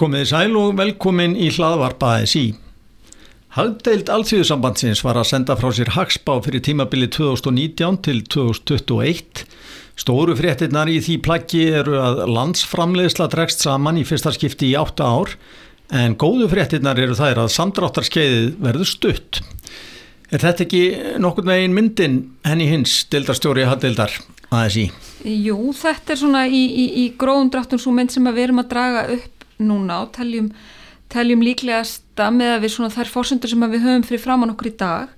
Komiði sæl og velkomin í hlaðvarpa ASI. Hagdeild Alþjóðsambandsins var að senda frá sér hagspá fyrir tímabili 2019 til 2021. Stóru fréttinnar í því plaggi eru að landsframlegsla dregst saman í fyrsta skipti í átta ár en góðu fréttinnar eru þær að samdráttarskeiðið verður stutt. Er þetta ekki nokkur veginn myndin henni hins, deildarstjóri hagdeildar ASI? Jú, þetta er svona í, í, í gróðum dráttum svo mynd sem við erum að draga upp núna og teljum, teljum líklegasta með að við svona þær fórsendur sem við höfum fyrir framann okkur í dag.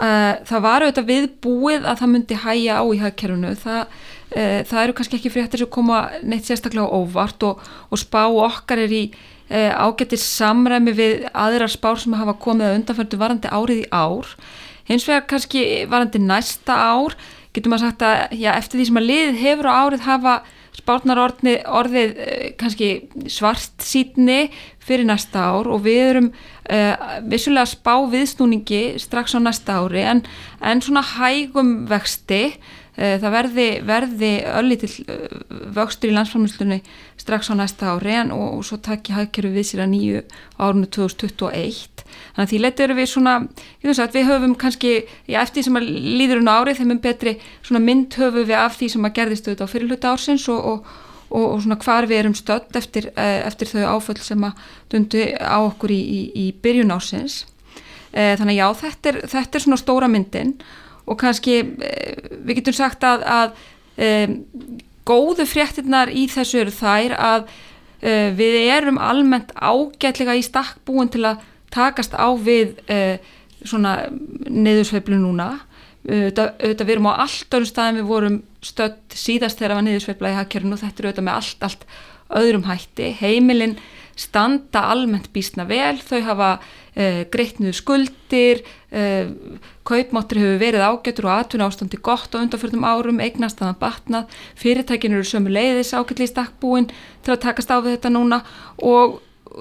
Uh, það var auðvitað viðbúið að það myndi hæja á í hagkerfunu það, uh, það eru kannski ekki fréttir sem koma neitt sérstaklega óvart og, og spá okkar er í uh, ágættir samræmi við aðrar spár sem hafa komið að undanfjöndu varandi árið í ár. Hins vegar kannski varandi næsta ár getur maður sagt að já, eftir því sem að lið hefur á árið hafa spárnar orðið, orðið kannski svart sítni fyrir næsta ár og við erum uh, vissulega spá viðsnúningi strax á næsta ári en, en svona hægum vexti það verði, verði öllítill uh, vöxtur í landsframlýstunni strax á næsta ári en, og, og svo takki hagkerfi við sér að nýju árunni 2021 þannig að því letur erum við svona sagt, við höfum kannski, já, eftir því sem að líður um árið þeim um betri mynd höfum við af því sem að gerðist auðvitað á fyrirluta ársins og, og, og, svona hvar við erum stödd eftir, eh, eftir þau áföll sem að dundu á okkur í, í, í byrjun ársins. Þannig að já, þetta er, þetta er svona stóra myndin og kannski e, við getum sagt að, að e, góðu fréttinnar í þessu eru þær að við erum almennt ágætlega í stakkbúin til að takast á við uh, svona niðursveiflu núna. Auðvitað, auðvitað við erum á allt öðrum staðin við vorum stödd síðast þegar var niðursveifla í hagkerfinu og þetta er auðvitað með allt, allt öðrum hætti. Heimilinn standa almennt bísna vel, þau hafa uh, greitt niður skuldir uh, kaupmáttur hefur verið ágættur og atvinna ástandi gott á undanfjörðum árum eignast að það batnað, fyrirtækin eru sömu leiðis ágætli í stakkbúin til að takast á við þetta núna og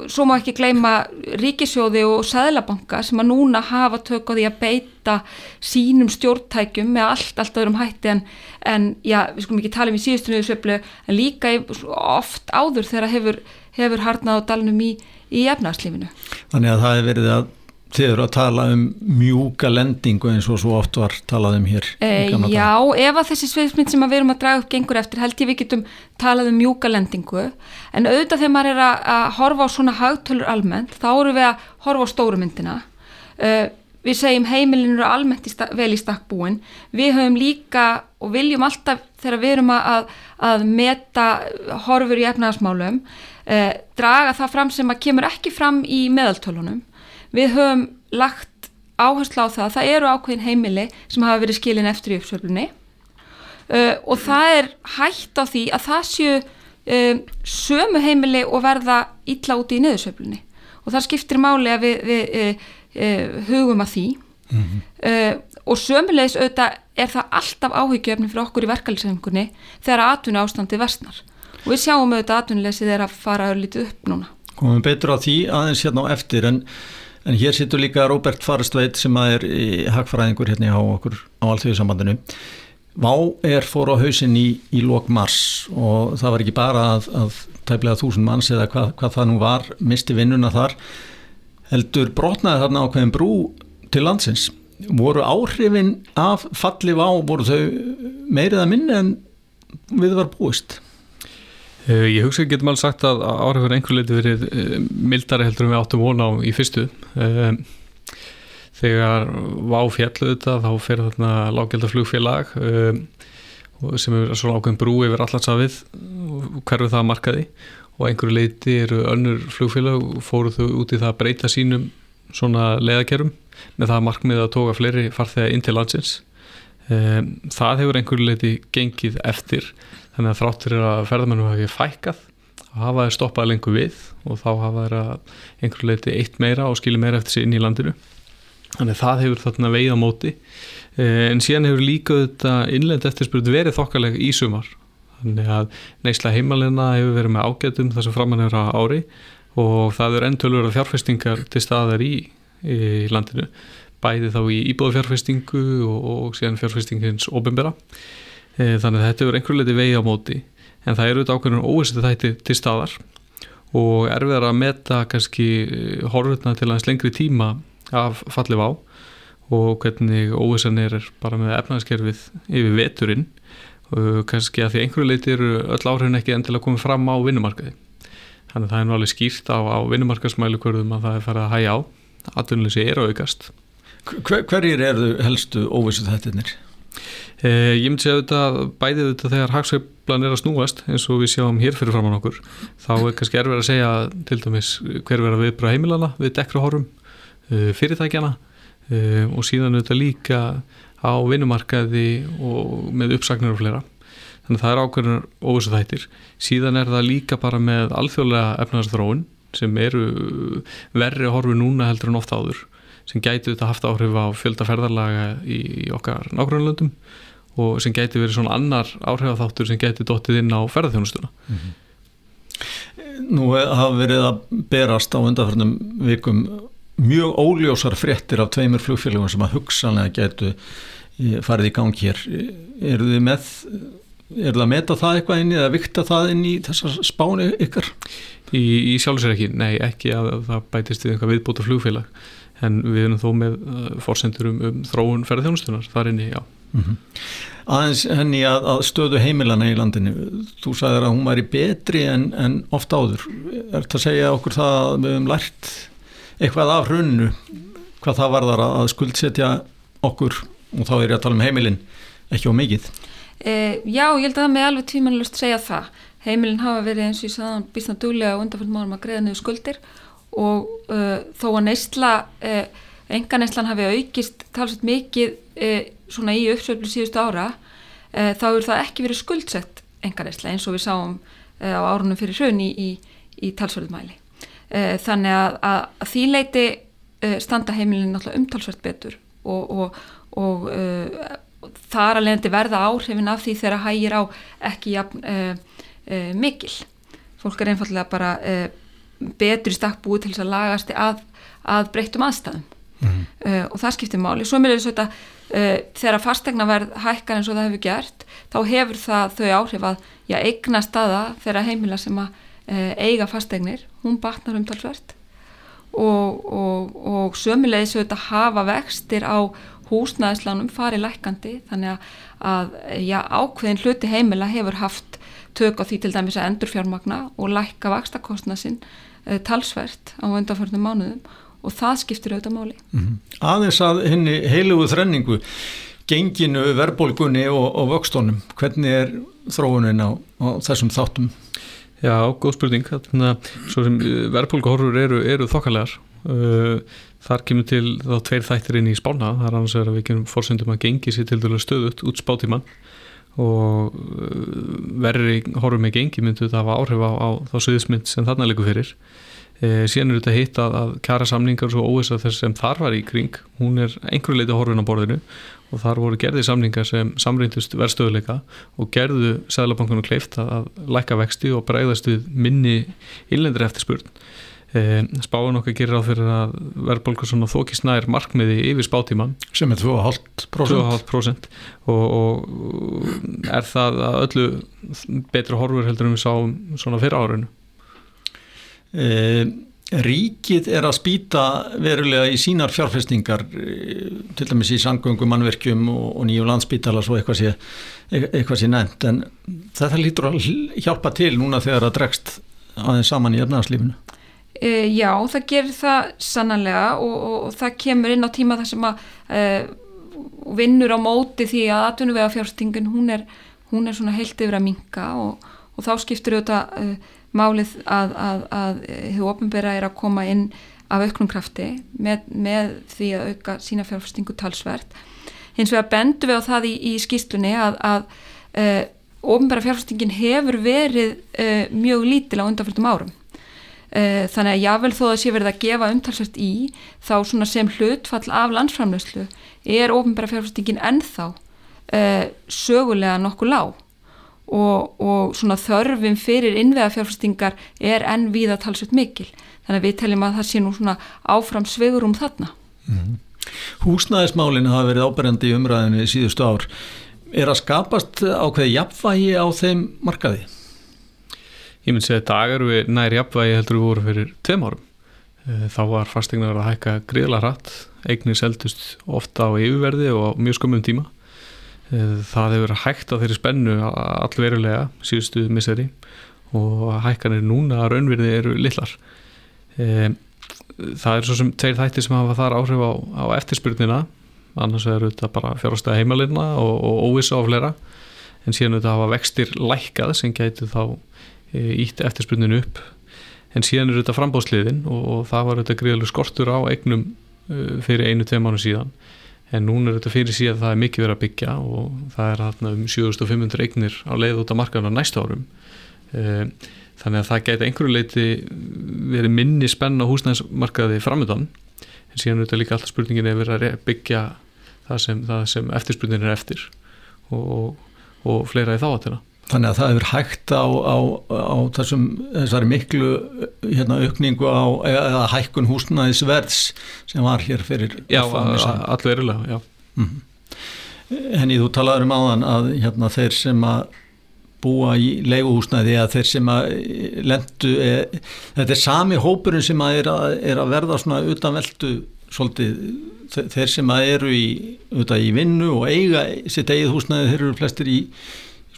svo má ekki gleyma ríkisjóði og sæðlabanka sem að núna hafa tök á því að beita sínum stjórntækjum með allt, allt öðrum hætti en, en já, við skulum ekki tala um í síðustunniðu söflu en líka oft áður þegar hefur, hefur harnað á dalnum í, í efnarslífinu. Þannig að það hefur verið að Þið eru að tala um mjúka lendingu eins og svo oft var talað um hér. E, já, ef að þessi sviðsmynd sem við erum að draga upp gengur eftir held ég við getum talað um mjúka lendingu en auðvitað þegar maður er að, að horfa á svona hagtölur almennt þá eru við að horfa á stórumyndina. Uh, við segjum heimilin eru almennt í vel í stakkbúin. Við höfum líka og viljum alltaf þegar við erum að, að meta horfur í efnaðasmálum uh, draga það fram sem að kemur ekki fram í meðaltölunum. Við höfum lagt áherslu á það að það eru ákveðin heimili sem hafa verið skilin eftir í uppsöflunni uh, og það er hægt á því að það séu uh, sömu heimili og verða illa úti í niðursöflunni og það skiptir máli að við, við uh, uh hugum að því. Mm -hmm. og sömulegis auðvitað er það alltaf áhyggjöfni fyrir okkur í verkefliðsefningunni þegar atvinna ástandi versnar og við sjáum auðvitað atvinnulegsið er að fara örlítið upp núna Komum betur á því aðeins hérna á eftir en En hér sittur líka Róbert Farstveit sem er hagfræðingur hérna á okkur á allþjóðsambandinu. Vá er fór á hausin í, í lok mars og það var ekki bara að, að tæplega þúsund manns eða hvað, hvað það nú var, misti vinnuna þar. Heldur brotnaði þarna ákveðin brú til landsins. Voru áhrifin af falli vá, voru þau meirið að minna en við var búist? Uh, ég hugsa ekki getum alveg sagt að áhrifur einhver leiti verið uh, mildari heldur en við áttum vona á í fyrstu. Uh, þegar vá fjallu þetta þá fer þarna lággjaldaflugfélag sem er svona ákveðin brú yfir allarsafið hverju það markaði. Og einhverju leiti eru önnur flugfélag fóru þau út í það að breyta sínum svona leiðakerum með það markmið að tóka fleiri farþega inn til landsins. Það hefur einhverju leiti gengið eftir þannig að þráttur er að ferðamennum hafi fækkað og hafa þeir stoppað lengur við og þá hafa þeir að einhverju leiti eitt meira og skilja meira eftir sig inn í landinu. Þannig að það hefur þarna veið á móti. Eh, en síðan hefur líka þetta innlend eftirspurð verið þokkalega í sumar. Þannig að neysla heimalina hefur verið með ágætum þess að framann er á ári og það er endurlega fjárfestingar til staðar í, í landinu. Bæði þá í íbúðafjárfestingu og, og síðan fjárfestingins ofinbera þannig að þetta er einhverju leiti vegi á móti. En það eru þetta ákveðinu óvistu þætti til staðar og erfiðar að meta kannski horfurna til aðeins lengri tíma af fallið á og hvernig óvissan er bara með efnaðskerfið yfir veturinn. Og kannski að því einhverju leiti eru öll áhrifin ekki endilega komið fram á vinnumarkaði. Þannig að það er nú alveg skýrt á, á vinnumarkaðsmælikvörðum að það er farið að hægja á. Atvinnuleysi er aukast. Hver, Hverjir eru helstu óvissu þettinir? Eh, ég myndi segja þetta bæðið þetta þegar hagsveiflan er að snúast eins og við sjáum hér fyrir framann okkur þá er kannski erfið að segja til dæmis hver verða viðbra heimilana við dekra horfum eh, fyrirtækjana eh, og síðan þetta líka á vinnumarkaði og með uppsagnir og fleira. Þannig að það er ákveðin óvissu þættir síðan er það líka bara með alþjóðlega efnaðarþróun sem eru verri horfi núna heldur en ofta áður sem gæti þetta haft áhrif á fjöldaferðarlaga í, í okkar nákvæmlandum og sem gæti verið svona annar áhrifatháttur sem gæti dóttið inn á ferðarþjónustuna mm -hmm. Nú hafa verið að berast á undanförnum vikum mjög óljósar fréttir af tveimur flugfélagum sem að hugsanlega gætu farið í gang hér eru þið með er það að meta það eitthvað inn í eða vikta það inn í þessar spáni ykkar? Í, í sjálfsvegar ekki, nei ekki að, að það bætist við eitthvað viðbúta flugfélag en við erum þó með uh, fórsendur um, um þróun ferðarþjónustunar þar inni, já. Mm -hmm. Aðeins henni að, að stöðu heimilana í landinu, þú sagðir að hún væri betri en, en ofta áður. Er þetta að segja okkur það að við hefum lært eitthvað af hrunnu, hvað það varðar að skuldsetja okkur, og þá er ég að tala um heimilin, ekki á mikið? E, já, ég held að það með alveg tímanlust segja það. Heimilin hafa verið eins og ég sagði að býstna duglega undanfjöld málum að greiða niður skuldir og uh, þó að neysla uh, enga neyslan hafi aukist talsveit mikið uh, svona í uppsöflu síðustu ára þá er það ekki verið skuldsett enga neysla eins og við sáum á árunum fyrir hrun í, í, í talsverðumæli þannig að, að, að því leiti standa heimilin náttúrulega umtalsvert betur og, og, og þar alveg verða áhrifin af því þegar hægir á ekki jafn, mikil. Fólk er einfallega bara betri stakk búið til þess að lagast að, að breyttum aðstæðum. Mm -hmm. uh, og það skiptir máli. Svo mér er þetta uh, þegar fastegna verð hækkar eins og það hefur gert þá hefur það þau áhrif að já, eigna staða þegar heimila sem að uh, eiga fastegnir, hún batnar umtalsvert. Og, og, og sömulegis þetta hafa vextir á húsnæðislánum farið lækandi þannig að, að já, ákveðin hluti heimila hefur haft tök á því til dæmis að endurfjármagna og lækka vakstakostna sinn Eh, talsvert á undanförnum mánuðum og það skiptir auðvitað máli. Mm -hmm. Aðeins að henni heilugu þrenningu, genginu, verbolgunni og, og vöxtónum, hvernig er þróunin á, á þessum þáttum? Já, góð spurning. Eh, verbolguhorfur eru, eru þokkarlegar. Eh, þar kemur til þá tveir þættir inn í spána, þar annars er að við kemum fórsendum að gengi sér til dælu stöðut út spátíman og verri horfum ekki engi myndu þetta hafa áhrif á, á þá söðismynd sem þarna leikur fyrir. E, síðan er þetta hitt að, að kæra samningar svo óvisa þess sem þar var í kring hún er einhverju leiti horfin á borðinu. Og þar voru gerði samningar sem samrýndust verðstöðuleika og gerðu Sæðlabankunum kleift að, læka vexti og bregðast við minni illendri eftirspurn spáin okkar gerir á fyrir að verðbólkur svona þókist nær markmiði yfir spátíman sem er 2,5% og, og er það að öllu betra horfur heldur en við sáum svona fyrir árinu? E, Ríkið er að spýta verulega í sínar fjárfestingar e, til dæmis í sangöngum, mannverkjum og, og nýju landsbítala svo eitthvað sé, eitthvað sé nefnt. En þetta lítur að hjálpa til núna þegar það dregst aðeins saman í efnarslífinu e, Já, það gerir það sannanlega og, og, og það kemur inn á tíma þar sem að e, vinnur á móti því að atvinnuvega fjárfestingin hún er, hún er svona heilt yfir að minka og, og þá skiptur auðvitað e, málið að, að, að hefur ofnbæra er að koma inn af auknum krafti með, með því að auka sína fjárfestingu talsvert. Hins vegar bendu við á það í, í skýstunni að, að uh, ofnbæra fjárfestingin hefur verið uh, mjög lítil á undanfjöldum árum. uh, þannig að jável þó að sé verið að gefa umtalsvert í þá sem hlutfall af landsframlöslu er ofnbæra fjárfestingin ennþá sögulega nokkuð lág og, og svona þörfum fyrir innvega fjárfæstingar er enn við að talsveit mikil þannig að við teljum að það sé nú svona áfram sveigurum þarna mm -hmm. Húsnæðismálinn hafa verið áberandi í umræðinu í síðustu ár er að skapast ákveði jafnvægi á þeim markaði? Ég myndi segja að dag eru við nær jafnvægi heldur við voru fyrir tveim árum. Uh, þá var fastegnar að hækka gríðla hratt. Eignir seldust ofta á yfirverði og á mjög skömmum tíma. Uh, það hefur hægt á þeirri spennu allverulega síðustu miseri og hækkanir núna að raunverði eru lillar um, það er svo sem tveir þættir sem hafa þar áhrif á, á eftirspurnina. Annars er þetta bara fjárhastega heimalina og, og óvisa á flera en síðan þetta hafa vextir lækkað sem gæti þá ítt e, eftirspurninu upp. En síðan er þetta frambóðsliðin og, og það var þetta gríðalega skortur á eignum uh, fyrir einu, tvei mánu síðan. En núna er þetta fyrir síðan að það er mikið verið að byggja og það er hérna um 7500 eignir á leið út af markaðuna næsta árum. Uh, þannig að það gæti einhverju leiti verið minni spenn á húsnæðismarkaði framöndan en síðan er þetta líka alltaf spurningin við erum að byggja það sem, sem eftirspurningin er eftir og, og fleira í þáatina Þannig að það hefur hægt á, á, á þessum, þessari miklu hérna, aukningu á eða hækkun húsnæðisverðs sem var hér fyrir Já, allverilega, já. Mm -hmm. Henni, þú talaður um áðan að hérna, þeir sem að búa í leiguhúsnæði að þeir sem að lendu e, þetta er sami hópurinn sem að er að, er að verða svona utanveldu svolítið. Þeir sem að eru í, í vinnu og eiga sitt eigið húsnæði þeir eru flestir í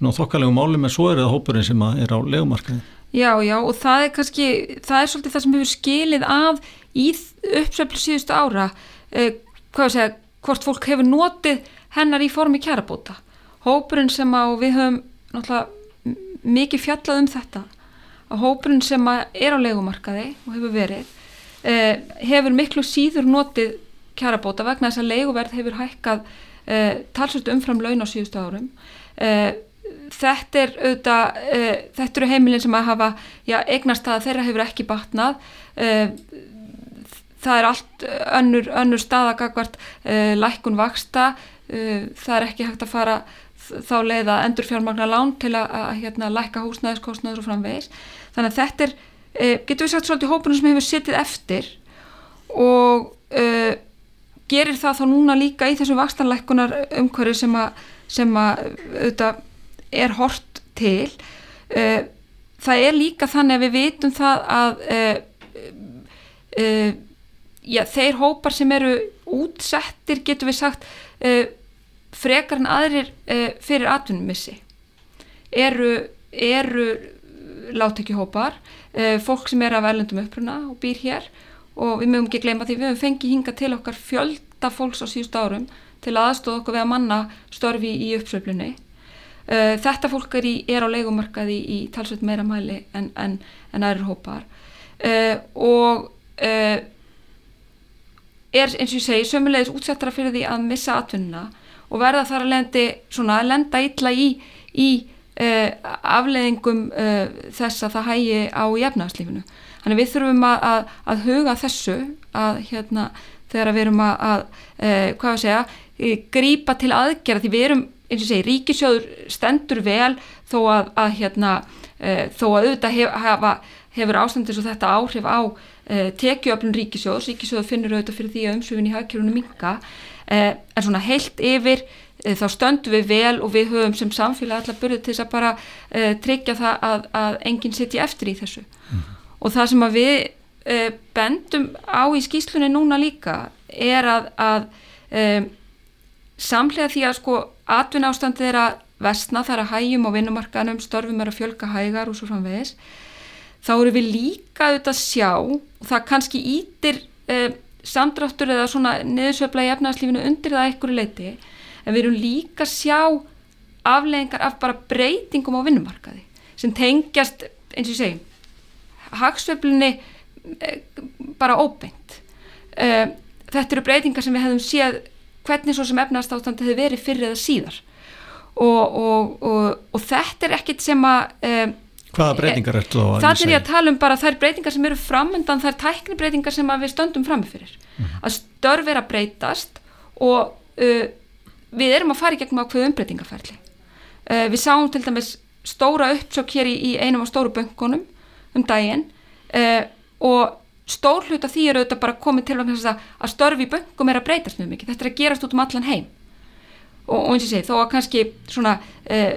svona þokkalegu málum en svo er það hópurinn sem er á legumarkaði Já, já og það er kannski það er svolítið það sem hefur skilið af í uppsveiflu síðustu ára eh, hvað sé að hvort fólk hefur notið hennar í formi kjærabóta hópurinn sem að við höfum náttúrulega mikið fjallað um þetta að hópurinn sem er á legumarkaði og hefur verið eh, hefur miklu síður notið kjarabóta vegna þess að leguverð hefur hækkað eh, talsvöldu umfram laun á síðustu árum. Eh, þetta er auðvitað eh, þetta eru heimilin sem að hafa já, eignast að þeirra hefur ekki batnað. Eh, það er allt önnur, önnur staðagagvart eh, lækkun vaksta það er ekki hægt að fara þá leiða endur fjármagnar lán til að, að hérna, lækka húsnæðiskostnaður og framvegis. Þannig að þetta er, getur við sagt svolítið hópunum sem hefur sittið eftir og gerir það þá núna líka í þessu vakstanlækkunar umhverju sem að, sem að auðvitað er hort til. E, það er líka þannig að við vitum það að e, e, já, þeir hópar sem eru útsettir getur við sagt frekar en aðrir fyrir atvinnumissi. Eru, eru láttekjuhópar uh, fólk sem er af erlendum uppruna og býr hér. Og við mögum ekki gleyma því við höfum fengið hinga til okkar fjölda fólks á síðust árum til aðstóða okkur við að manna störfi í uppsveiflunni uh, þetta fólk er, í, er á leikumarkaði í, í talsveit meira mæli en, en, en aðrir hópar og er eins og ég segi sömulegis útsettara fyrir því að missa atvinnuna og verða þar að lendi svona að lenda illa í, í uh, afleðingum uh, þess að það hægi á jefnarslífinu. Þannig við þurfum að, að, að huga þessu að hérna þegar við erum að, að uh, hvað að segja, grípa til aðgerða því við erum, eins og segi, ríkisjóður stendur vel þó að hérna, þó að auðvitað hef, hafa, hefur ástandis og þetta áhrif á tekjuöflun ríkisjóðs, ríkisjóður finnur auðvitað fyrir því að umsvifin í hagkjörunum minga eh, en svona heilt yfir eh, þá stöndum við vel og við höfum sem samfélag allar börjuð til þess að bara eh, tryggja það að, að enginn sitja eftir í þessu. Mm. og það sem að við eh, bendum á í skýslunni núna líka er að, að samlega því að sko atvinn ástandið er að vestna þar að hægjum á vinnumarkanum, störfum er að fjölga hægar og svo framvegis. Þá eru við líka auðvitað að sjá og það kannski ítir eh, samdráttur eða svona neðursöfla í efnarslífinu undir það einhverju leiti en við erum líka að sjá afleggingar af bara breytingum á vinnumarkaði sem tengjast eins og ég segi hagsveiflunni eh, bara óbeint. Eh, þetta eru breytingar sem við hefðum séð hvernig svo sem efnarstáttandi hefur verið fyrir eða síðar. Og, og, og, og þetta er ekkit sem að eh, Hvaða breytingar er þetta Það er ég að tala um bara þær breytingar sem eru framöndan þær tækni breytingar sem við stöndum framifyrir mm -hmm. að störf er að breytast og uh, við erum að fara í gegnum ákveðu umbreytingaferli. Uh, við sáum til dæmis stóra uppsök hér í, í einum af stóru böngunum um daginn uh, og stór hlut af því eru þetta bara komið til að, að störf í böngum er að breytast mjög mikið. Þetta er að gerast út um allan heim. Og, og eins og sé, þó að kannski svona uh,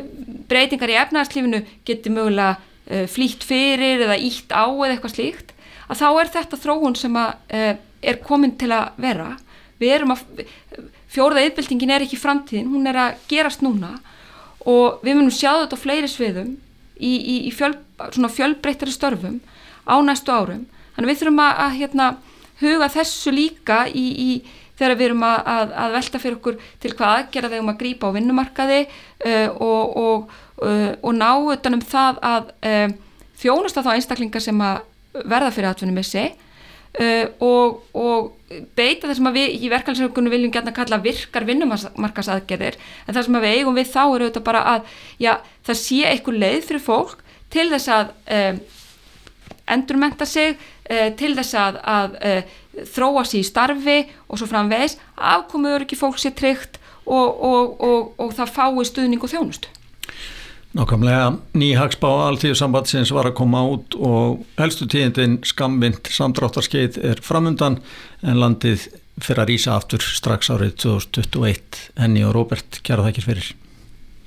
breytingar í efnarslífinu geti mögulega uh, flýtt fyrir eða ítt á eða eitthvað slíkt að þá er þetta þróun sem að uh, er komin til að vera. Við erum að fjóruða yfirbyltingin er ekki framtíðin, hún er að gerast núna. Og við munum sjá þetta á fleiri sviðum í, í, í fjöl, fjölbreyttari störfum á næstu árum þannig við þurfum að, að hérna, huga þessu líka í, í þegar við erum að, að, velta fyrir okkur til hvað aðgerða þegar við erum að grípa á vinnumarkaði uh, og, og, uh, og ná utanum það að uh, þjónusta þá einstaklingar sem að verða fyrir atvinnumissi uh, og, og beita þess að við í verkefælsökunum viljum gætna kalla virkar vinnumarkasaðgerðir en það sem við eigum við þá er auðvitað bara að já, það sé einhver leið fyrir fólk til þess að uh, endurmenta sig uh, til þess að, að þróa sér í starfi og svo framvegs afkomuður ekki fólk sér tryggt og, og, og, og það fái stuðning og þjónustu. Nákvæmlega nýhagsbá alltíðu sambandsins var að koma út og helstu tíðindin skamvind samdráttarskeið er framundan en landið fyrir að rýsa aftur strax árið 2021. Henni og Róbert, kæra þakkir fyrir.